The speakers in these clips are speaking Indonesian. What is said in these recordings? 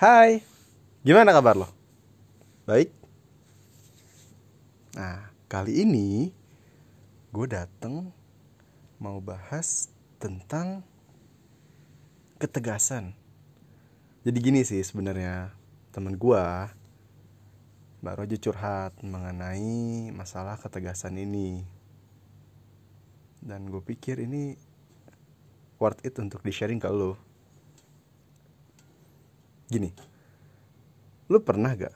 Hai, gimana kabar lo? Baik? Nah, kali ini gue dateng mau bahas tentang ketegasan. Jadi gini sih sebenarnya temen gue baru aja curhat mengenai masalah ketegasan ini. Dan gue pikir ini worth it untuk di sharing ke lo. Gini, lu pernah gak?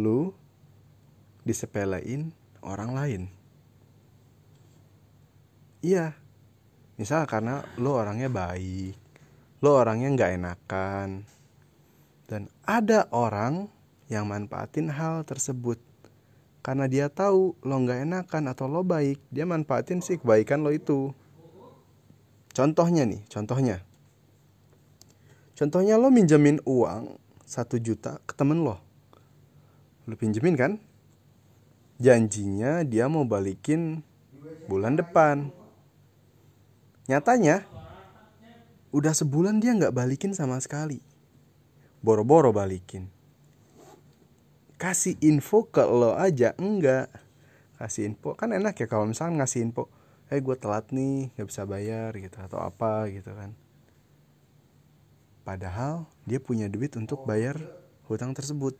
Lu disepelein orang lain. Iya, misal karena lu orangnya baik, lu orangnya gak enakan, dan ada orang yang manfaatin hal tersebut karena dia tahu lo gak enakan atau lo baik, dia manfaatin sih kebaikan lo itu. Contohnya nih, contohnya Contohnya lo minjemin uang satu juta ke temen lo. Lo pinjemin kan? Janjinya dia mau balikin bulan depan. Nyatanya, udah sebulan dia nggak balikin sama sekali. Boro-boro balikin. Kasih info ke lo aja, enggak. Kasih info, kan enak ya kalau misalnya ngasih info. Eh hey, gue telat nih, gak bisa bayar gitu, atau apa gitu kan Padahal dia punya duit untuk bayar hutang tersebut.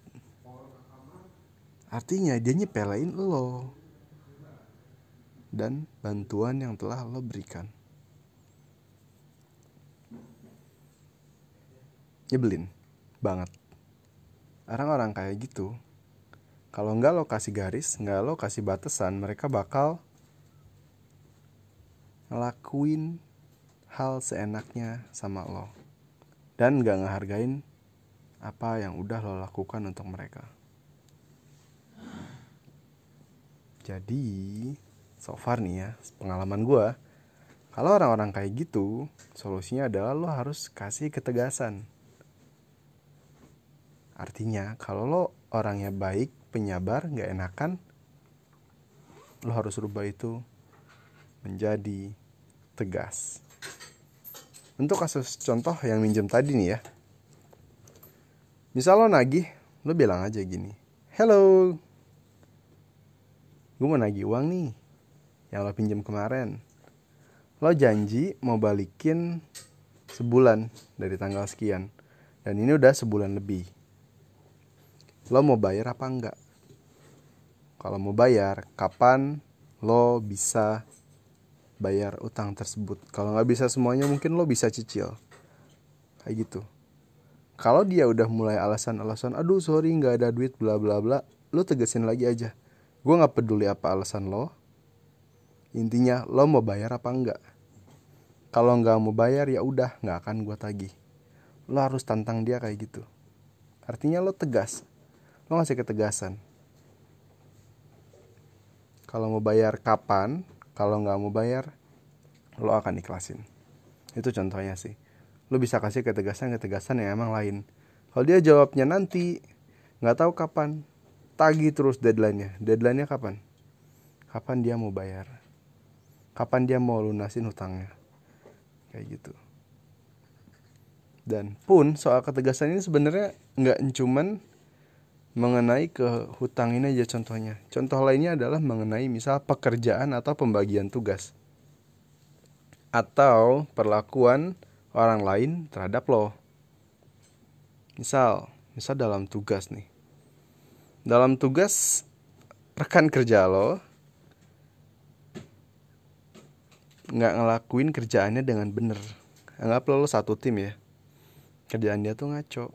Artinya dia nyepelein lo. Dan bantuan yang telah lo berikan. Nyebelin banget. Orang-orang kayak gitu. Kalau nggak lo kasih garis, nggak lo kasih batasan, mereka bakal ngelakuin hal seenaknya sama lo dan gak ngehargain apa yang udah lo lakukan untuk mereka. Jadi, so far nih ya, pengalaman gue, kalau orang-orang kayak gitu, solusinya adalah lo harus kasih ketegasan. Artinya, kalau lo orangnya baik, penyabar, gak enakan, lo harus rubah itu menjadi tegas. Untuk kasus contoh yang minjem tadi nih ya. Misal lo nagih, lo bilang aja gini. Hello, gue mau nagih uang nih yang lo pinjam kemarin. Lo janji mau balikin sebulan dari tanggal sekian. Dan ini udah sebulan lebih. Lo mau bayar apa enggak? Kalau mau bayar, kapan lo bisa bayar utang tersebut. Kalau nggak bisa semuanya mungkin lo bisa cicil. Kayak gitu. Kalau dia udah mulai alasan-alasan, aduh sorry nggak ada duit bla bla bla, lo tegesin lagi aja. Gue nggak peduli apa alasan lo. Intinya lo mau bayar apa enggak. Kalau nggak mau bayar ya udah nggak akan gue tagih. Lo harus tantang dia kayak gitu. Artinya lo tegas. Lo ngasih ketegasan. Kalau mau bayar kapan, kalau nggak mau bayar lo akan ikhlasin. Itu contohnya sih. Lo bisa kasih ketegasan ketegasan yang emang lain. Kalau dia jawabnya nanti nggak tahu kapan tagi terus deadline-nya. Deadline-nya kapan? Kapan dia mau bayar? Kapan dia mau lunasin hutangnya? Kayak gitu. Dan pun soal ketegasan ini sebenarnya nggak cuman mengenai ke hutang ini aja contohnya. Contoh lainnya adalah mengenai misal pekerjaan atau pembagian tugas. Atau perlakuan orang lain terhadap lo. Misal, misal dalam tugas nih. Dalam tugas rekan kerja lo nggak ngelakuin kerjaannya dengan bener. Anggap lo, lo satu tim ya. Kerjaan dia tuh ngaco.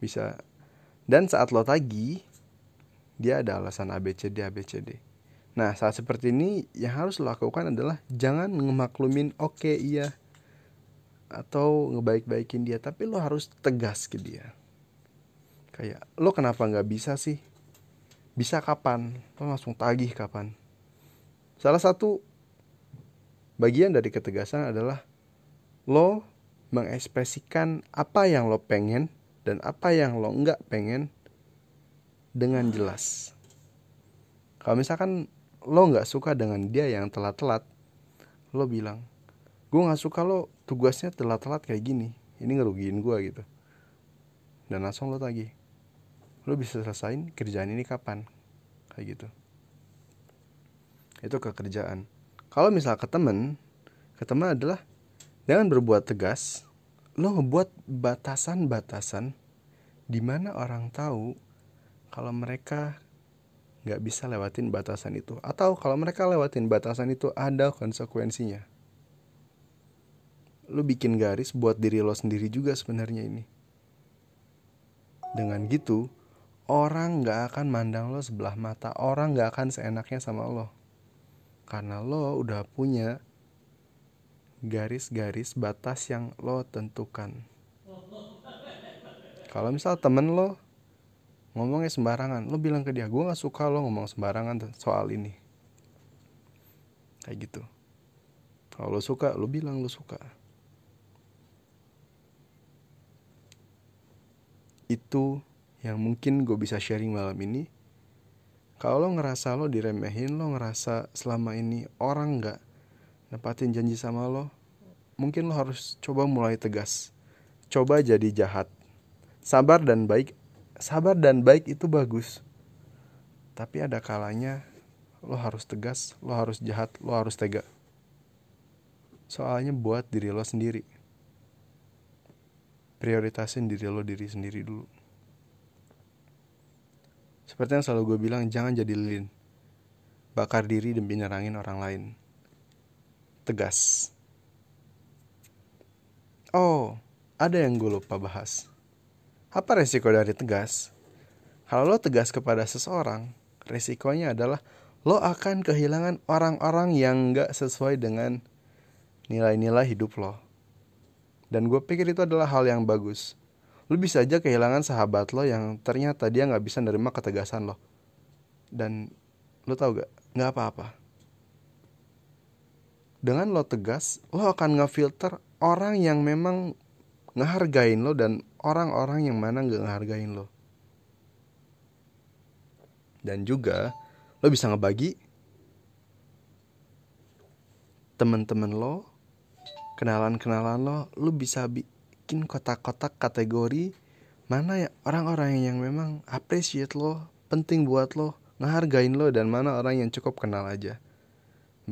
Bisa dan saat lo tagi, dia ada alasan ABCD ABCD. Nah, saat seperti ini yang harus lo lakukan adalah jangan ngemaklumin oke okay, iya atau ngebaik-baikin dia, tapi lo harus tegas ke dia. Kayak lo kenapa nggak bisa sih? Bisa kapan? Lo langsung tagih kapan? Salah satu bagian dari ketegasan adalah lo mengekspresikan apa yang lo pengen dan apa yang lo nggak pengen dengan jelas. Kalau misalkan lo nggak suka dengan dia yang telat-telat, lo bilang, gue nggak suka lo tugasnya telat-telat kayak gini. ini ngerugiin gue gitu dan langsung lo tagih lo bisa selesain kerjaan ini kapan kayak gitu itu ke kerjaan kalau misal ke temen ke temen adalah dengan berbuat tegas lo ngebuat batasan-batasan di mana orang tahu kalau mereka nggak bisa lewatin batasan itu atau kalau mereka lewatin batasan itu ada konsekuensinya. Lu bikin garis buat diri lo sendiri juga sebenarnya ini. Dengan gitu orang nggak akan mandang lo sebelah mata orang nggak akan seenaknya sama lo. Karena lo udah punya garis-garis batas yang lo tentukan. Kalau misal temen lo ngomongnya sembarangan lo bilang ke dia gue nggak suka lo ngomong sembarangan soal ini. Kayak gitu. Kalau lo suka lo bilang lo suka. Itu yang mungkin gue bisa sharing malam ini. Kalau lo ngerasa lo diremehin lo ngerasa selama ini orang nggak nepatin janji sama lo mungkin lo harus coba mulai tegas. Coba jadi jahat. Sabar dan baik sabar dan baik itu bagus. Tapi ada kalanya lo harus tegas lo harus jahat lo harus tega. Soalnya buat diri lo sendiri. Prioritasin diri lo diri sendiri dulu. Seperti yang selalu gue bilang jangan jadi lilin. Bakar diri demi nerangin orang lain tegas oh ada yang gue lupa bahas apa resiko dari tegas? Kalau lo tegas kepada seseorang, resikonya adalah lo akan kehilangan orang-orang yang gak sesuai dengan nilai-nilai hidup lo. Dan gue pikir itu adalah hal yang bagus. Lo bisa aja kehilangan sahabat lo yang ternyata dia gak bisa nerima ketegasan lo. Dan lo tau gak? Gak apa-apa. Dengan lo tegas, lo akan ngefilter orang yang memang ngehargain lo dan orang-orang yang mana gak ngehargain lo. Dan juga lo bisa ngebagi temen-temen lo, kenalan-kenalan lo, lo bisa bikin kotak-kotak kategori mana ya orang-orang yang memang appreciate lo, penting buat lo, ngehargain lo dan mana orang yang cukup kenal aja.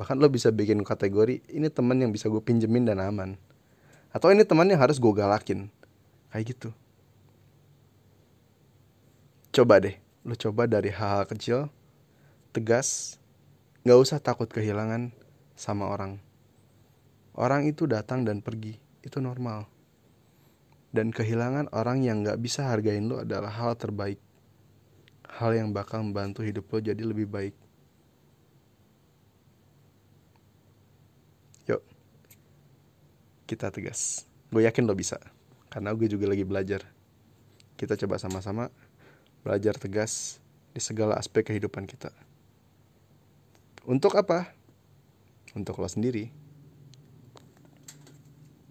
Bahkan lo bisa bikin kategori ini temen yang bisa gue pinjemin dan aman. Atau ini temannya harus gue galakin. Kayak gitu. Coba deh lu coba dari hal-hal kecil tegas nggak usah takut kehilangan sama orang. Orang itu datang dan pergi itu normal. Dan kehilangan orang yang nggak bisa hargain lo adalah hal terbaik. Hal yang bakal membantu hidup lo jadi lebih baik kita tegas. Gue yakin lo bisa. Karena gue juga lagi belajar. Kita coba sama-sama belajar tegas di segala aspek kehidupan kita. Untuk apa? Untuk lo sendiri.